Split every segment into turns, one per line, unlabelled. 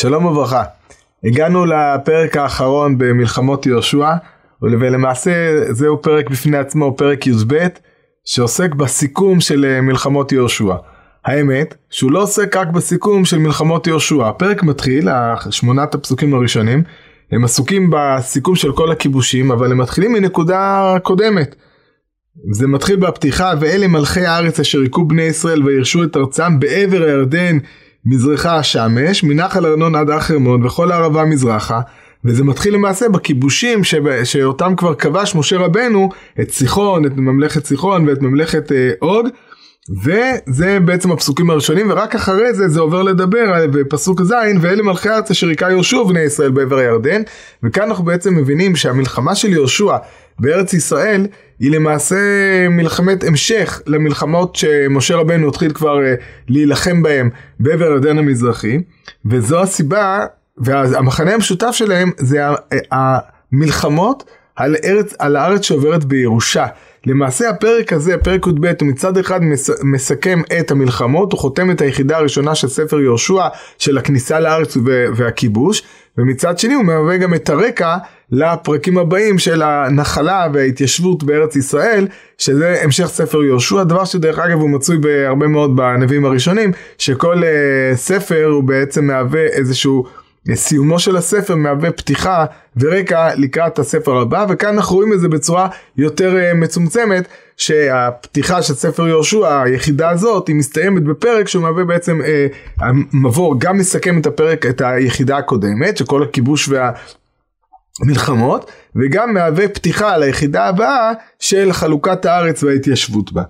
שלום וברכה. הגענו לפרק האחרון במלחמות יהושע, ולמעשה זהו פרק בפני עצמו, פרק י"ב, שעוסק בסיכום של אה, מלחמות יהושע. האמת, שהוא לא עוסק רק בסיכום של מלחמות יהושע. הפרק מתחיל, שמונת הפסוקים הראשונים, הם עסוקים בסיכום של כל הכיבושים, אבל הם מתחילים מנקודה קודמת. זה מתחיל בפתיחה, ואלה מלכי הארץ אשר היכו בני ישראל וירשו את ארצם בעבר הירדן מזרחה השמש, מנחל ארנון עד החרמון וכל הערבה מזרחה, וזה מתחיל למעשה בכיבושים שבא, שאותם כבר כבש משה רבנו, את סיחון, את ממלכת סיחון ואת ממלכת אה, עוד, וזה בעצם הפסוקים הראשונים, ורק אחרי זה זה עובר לדבר בפסוק ז', ואלה מלכי הארץ אשר היכה יהושע בני ישראל בעבר הירדן, וכאן אנחנו בעצם מבינים שהמלחמה של יהושע בארץ ישראל היא למעשה מלחמת המשך למלחמות שמשה רבנו התחיל כבר uh, להילחם בהם בעבר הירדן המזרחי וזו הסיבה והמחנה המשותף שלהם זה המלחמות על, ארץ, על הארץ שעוברת בירושה. למעשה הפרק הזה, פרק י"ב, הוא מצד אחד מסכם את המלחמות, הוא חותם את היחידה הראשונה של ספר יהושע, של הכניסה לארץ והכיבוש, ומצד שני הוא מהווה גם את הרקע לפרקים הבאים של הנחלה וההתיישבות בארץ ישראל, שזה המשך ספר יהושע, דבר שדרך אגב הוא מצוי בהרבה מאוד בנביאים הראשונים, שכל uh, ספר הוא בעצם מהווה איזשהו סיומו של הספר מהווה פתיחה ורקע לקראת הספר הבא וכאן אנחנו רואים את זה בצורה יותר uh, מצומצמת שהפתיחה של ספר יהושע היחידה הזאת היא מסתיימת בפרק שהוא מהווה בעצם uh, המבוא גם מסכם את הפרק את היחידה הקודמת שכל הכיבוש וה... מלחמות וגם מהווה פתיחה ליחידה הבאה של חלוקת הארץ וההתיישבות בה.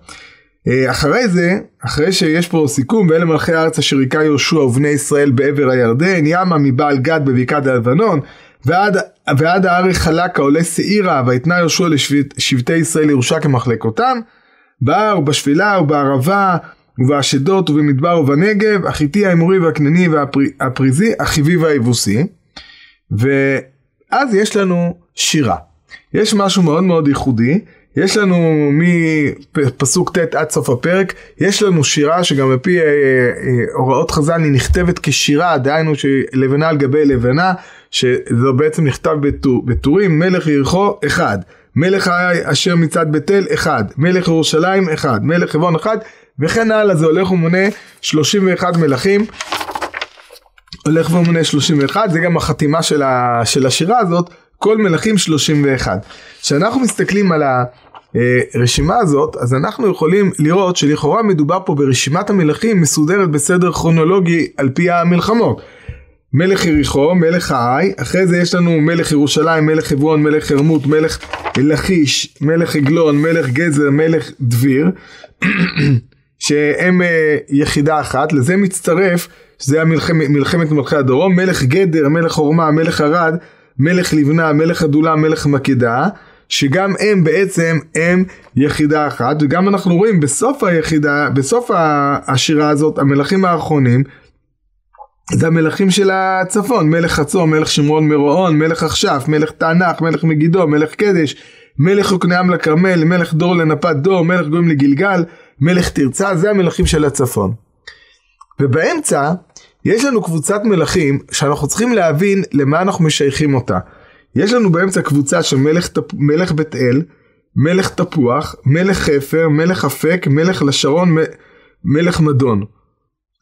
אה, אחרי זה, אחרי שיש פה סיכום, ואלה מלכי הארץ אשר היכה יהושע ובני ישראל בעבר הירדן, ימה מבעל גד בבקעת הלבנון, ועד, ועד הארי חלקה עולה שעירה, ויתנה יהושע לשבטי ישראל ירושה כמחלקותם, בהר ובשפלה ובערבה ובאשדות ובמדבר ובנגב, החיטי האמורי והכנעני והפריזי, החיבי והיבוסי. ואז יש לנו שירה. יש משהו מאוד מאוד ייחודי, יש לנו מפסוק ט' עד סוף הפרק, יש לנו שירה שגם לפי אה, אה, הוראות חז"ל היא נכתבת כשירה, דהיינו שלבנה על גבי לבנה, שזה בעצם נכתב בטור, בטורים, מלך יריחו אחד, מלך אשר מצד בית אל אחד, מלך ירושלים אחד, מלך חברון אחד, וכן הלאה זה הולך ומונה 31 מלכים. הולך ומונה 31, זה גם החתימה של, ה, של השירה הזאת, כל מלכים 31. כשאנחנו מסתכלים על הרשימה הזאת, אז אנחנו יכולים לראות שלכאורה מדובר פה ברשימת המלכים מסודרת בסדר כרונולוגי על פי המלחמות. מלך יריחו, מלך העי, אחרי זה יש לנו מלך ירושלים, מלך חברון, מלך חרמות, מלך לכיש, מלך עגלון, מלך גזר, מלך דביר, שהם אה, יחידה אחת, לזה מצטרף, שזה המלחמת, מלחמת מלכי הדרום, מלך גדר, מלך חורמה, מלך ערד, מלך לבנה, מלך עדולה, מלך מקדה, שגם הם בעצם הם יחידה אחת, וגם אנחנו רואים בסוף היחידה, בסוף השירה הזאת, המלכים האחרונים, זה המלכים של הצפון, מלך חצור, מלך שמרון מרועון, מלך אכשף, מלך תענך, מלך מגידו, מלך קדש, מלך יוקנעם לכרמל, מלך דור לנפת דור, מלך גויים לגלגל, מלך תרצה, זה המלכים של הצפון. ובאמצע יש לנו קבוצת מלכים שאנחנו צריכים להבין למה אנחנו משייכים אותה. יש לנו באמצע קבוצה של מלך, מלך בית אל, מלך תפוח, מלך חפר, מלך אפק, מלך לשרון, מלך מדון.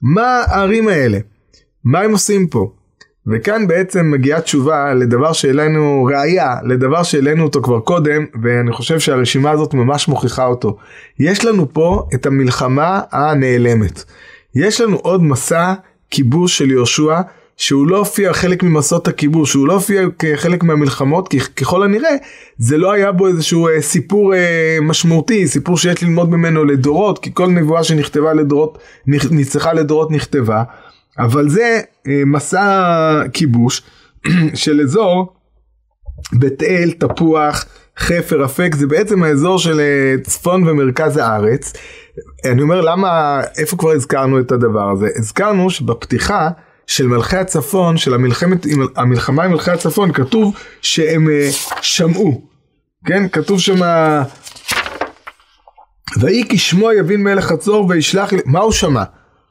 מה הערים האלה? מה הם עושים פה? וכאן בעצם מגיעה תשובה לדבר שהעלינו, ראייה לדבר שהעלינו אותו כבר קודם, ואני חושב שהרשימה הזאת ממש מוכיחה אותו. יש לנו פה את המלחמה הנעלמת. יש לנו עוד מסע כיבוש של יהושע, שהוא לא הופיע חלק ממסעות הכיבוש, שהוא לא הופיע כחלק מהמלחמות, כי ככל הנראה זה לא היה בו איזשהו אה, סיפור אה, משמעותי, סיפור שיש ללמוד ממנו לדורות, כי כל נבואה שנכתבה לדורות, נצחה לדורות נכתבה, אבל זה אה, מסע כיבוש של אזור בית אל, תפוח, חפר, אפק, זה בעצם האזור של אה, צפון ומרכז הארץ. אני אומר למה, איפה כבר הזכרנו את הדבר הזה? הזכרנו שבפתיחה של מלכי הצפון, של המלחמת, המלחמה עם מלכי הצפון, כתוב שהם uh, שמעו, כן? כתוב שם, ויהי כי שמו יבין מלך חצור וישלח, מה הוא שמע?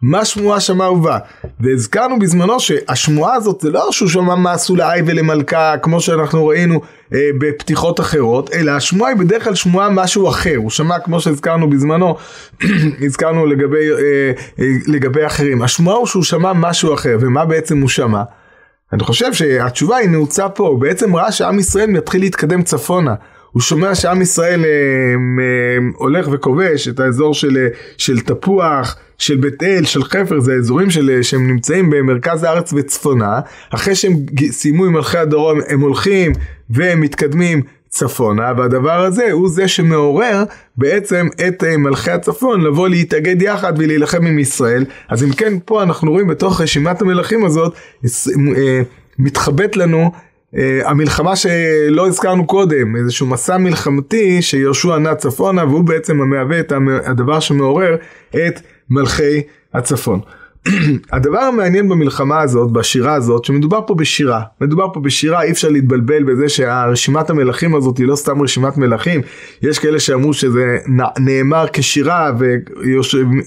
מה שמועה שמע ובא. והזכרנו בזמנו שהשמועה הזאת זה לא שהוא שמע מה עשו לעי ולמלכה כמו שאנחנו ראינו אה, בפתיחות אחרות, אלא השמועה היא בדרך כלל שמועה משהו אחר. הוא שמע כמו שהזכרנו בזמנו, הזכרנו לגבי, אה, אה, לגבי אחרים. השמועה הוא שהוא שמע משהו אחר, ומה בעצם הוא שמע? אני חושב שהתשובה היא נעוצה פה, בעצם ראה שעם ישראל מתחיל להתקדם צפונה. הוא שומע שעם ישראל אה, אה, הולך וכובש את האזור של, אה, של תפוח, של בית אל, של חפר, זה האזורים של, שהם נמצאים במרכז הארץ וצפונה. אחרי שהם סיימו עם מלכי הדרום, הם הולכים והם מתקדמים צפונה, והדבר הזה הוא זה שמעורר בעצם את מלכי הצפון לבוא להתאגד יחד ולהילחם עם ישראל. אז אם כן, פה אנחנו רואים בתוך רשימת המלכים הזאת, מתחבט לנו Uh, המלחמה שלא הזכרנו קודם, איזשהו מסע מלחמתי שיהושע נע צפונה והוא בעצם המהווה את הדבר שמעורר את מלכי הצפון. הדבר המעניין במלחמה הזאת, בשירה הזאת, שמדובר פה בשירה. מדובר פה בשירה, אי אפשר להתבלבל בזה שהרשימת המלכים הזאת היא לא סתם רשימת מלכים. יש כאלה שאמרו שזה נאמר כשירה.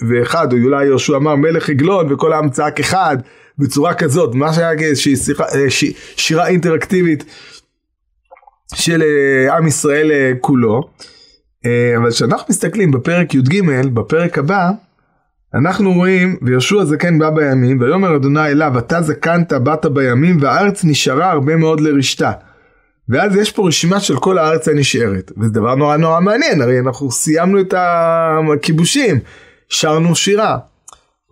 ואחד, או אולי יהושע אמר מלך עגלון, וכל העם צעק אחד, בצורה כזאת, מה שהיה איזושהי אה. שירה אינטראקטיבית של אה, עם ישראל אה, כולו. אבל כשאנחנו מסתכלים בפרק י"ג, בפרק הבא, אנחנו רואים, ויהושע זקן בא בימים, ויאמר אדוני אליו, אתה זקנת באת בימים, והארץ נשארה הרבה מאוד לרשתה. ואז יש פה רשימה של כל הארץ הנשארת, וזה דבר נורא נורא מעניין, הרי אנחנו סיימנו את הכיבושים, שרנו שירה.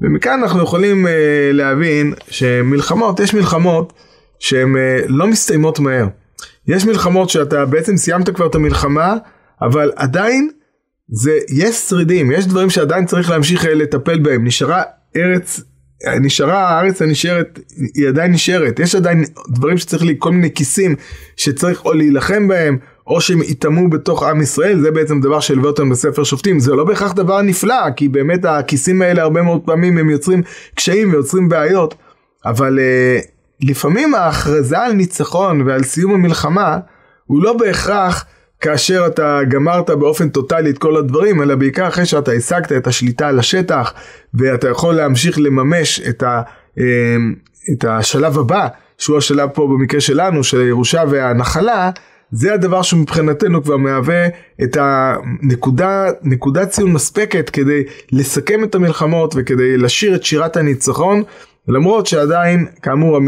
ומכאן אנחנו יכולים uh, להבין שמלחמות, יש מלחמות שהן uh, לא מסתיימות מהר. יש מלחמות שאתה בעצם סיימת כבר את המלחמה, אבל עדיין זה, יש שרידים, יש דברים שעדיין צריך להמשיך אה, לטפל בהם. נשארה ארץ, נשארה הארץ הנשארת, היא עדיין נשארת. יש עדיין דברים שצריך, לי, כל מיני כיסים שצריך או להילחם בהם, או שהם ייטמעו בתוך עם ישראל, זה בעצם דבר שילווה אותם בספר שופטים. זה לא בהכרח דבר נפלא, כי באמת הכיסים האלה הרבה מאוד פעמים הם יוצרים קשיים ויוצרים בעיות, אבל uh, לפעמים ההכרזה על ניצחון ועל סיום המלחמה, הוא לא בהכרח כאשר אתה גמרת באופן טוטאלי את כל הדברים, אלא בעיקר אחרי שאתה השגת את השליטה על השטח, ואתה יכול להמשיך לממש את, ה, אמ, את השלב הבא, שהוא השלב פה במקרה שלנו, של הירושה והנחלה, זה הדבר שמבחינתנו כבר מהווה את הנקודה, נקודת ציון מספקת כדי לסכם את המלחמות וכדי לשיר את שירת הניצחון למרות שעדיין, כאמור,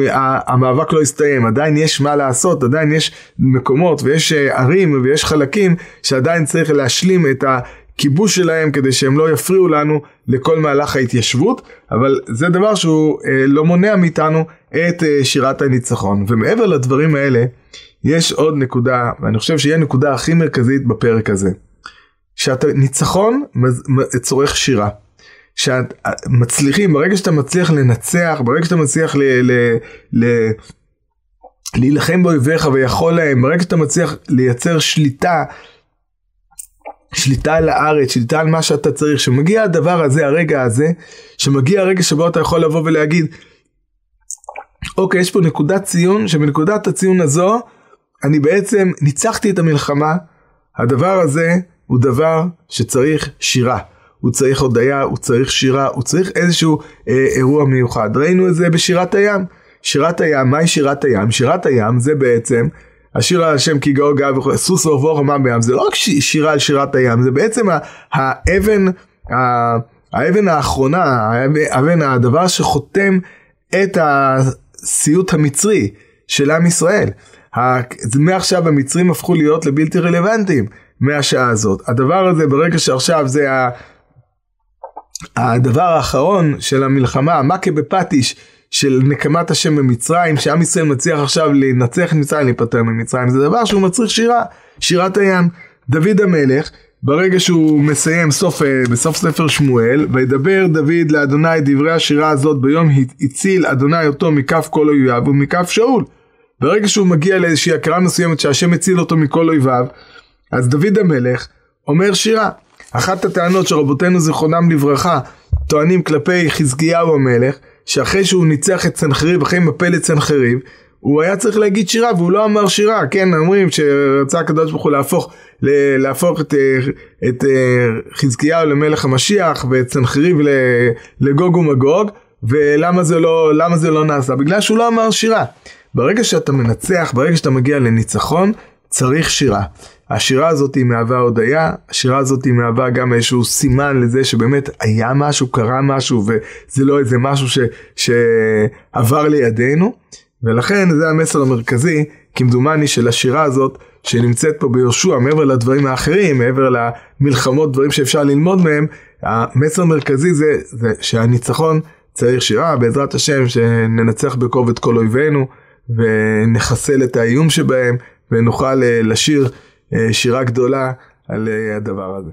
המאבק לא הסתיים, עדיין יש מה לעשות, עדיין יש מקומות ויש אה, ערים ויש חלקים שעדיין צריך להשלים את הכיבוש שלהם כדי שהם לא יפריעו לנו לכל מהלך ההתיישבות, אבל זה דבר שהוא אה, לא מונע מאיתנו את אה, שירת הניצחון. ומעבר לדברים האלה, יש עוד נקודה, ואני חושב שהיא הנקודה הכי מרכזית בפרק הזה. שהניצחון צורך שירה. שמצליחים, ברגע שאתה מצליח לנצח, ברגע שאתה מצליח ל... ל, ל להילחם באויביך ויכול להם, ברגע שאתה מצליח לייצר שליטה, שליטה על הארץ, שליטה על מה שאתה צריך, שמגיע הדבר הזה, הרגע הזה, שמגיע הרגע שבו אתה יכול לבוא ולהגיד, אוקיי, יש פה נקודת ציון, שבנקודת הציון הזו, אני בעצם ניצחתי את המלחמה, הדבר הזה הוא דבר שצריך שירה. הוא צריך הודיה, הוא צריך שירה, הוא צריך איזשהו אה, אירוע מיוחד. ראינו את זה בשירת הים. שירת הים, מהי שירת הים? שירת הים זה בעצם השיר על השם כי גאו גאה וכו', סוס ורבור רמה בים, זה לא רק שירה על שירת הים, זה בעצם האבן, האבן האחרונה, האבן, הדבר שחותם את הסיוט המצרי של עם ישראל. מעכשיו המצרים הפכו להיות לבלתי רלוונטיים מהשעה הזאת. הדבר הזה ברגע שעכשיו זה הדבר האחרון של המלחמה, המכה בפטיש של נקמת השם במצרים, שעם ישראל מצליח עכשיו לנצח את מצרים, להיפטר ממצרים, זה דבר שהוא מצריך שירה, שירת הים. דוד המלך, ברגע שהוא מסיים סוף, אה, בסוף ספר שמואל, וידבר דוד לאדוני דברי השירה הזאת ביום הציל אדוני אותו מכף כל אויביו ומכף שאול. ברגע שהוא מגיע לאיזושהי הכרה מסוימת שהשם הציל אותו מכל אויביו, אז דוד המלך אומר שירה. אחת הטענות שרבותינו זיכרונם לברכה טוענים כלפי חזקיהו המלך, שאחרי שהוא ניצח את סנחריב, אחרי מפל את סנחריב, הוא היה צריך להגיד שירה והוא לא אמר שירה, כן, אומרים שרצה הקדוש ברוך הוא להפוך, להפוך את, את חזקיהו למלך המשיח ואת סנחריב לגוג ומגוג, ולמה זה לא, זה לא נעשה? בגלל שהוא לא אמר שירה. ברגע שאתה מנצח, ברגע שאתה מגיע לניצחון, צריך שירה. השירה הזאת היא מהווה הודיה, השירה הזאת היא מהווה גם איזשהו סימן לזה שבאמת היה משהו, קרה משהו, וזה לא איזה משהו ש, שעבר לידינו, ולכן זה המסר המרכזי, כמדומני, של השירה הזאת, שנמצאת פה ביהושע, מעבר לדברים האחרים, מעבר למלחמות, דברים שאפשר ללמוד מהם, המסר המרכזי זה, זה שהניצחון צריך שירה, בעזרת השם שננצח בכובד כל אויבינו, ונחסל את האיום שבהם, ונוכל אה, לשיר אה, שירה גדולה על אה, הדבר הזה.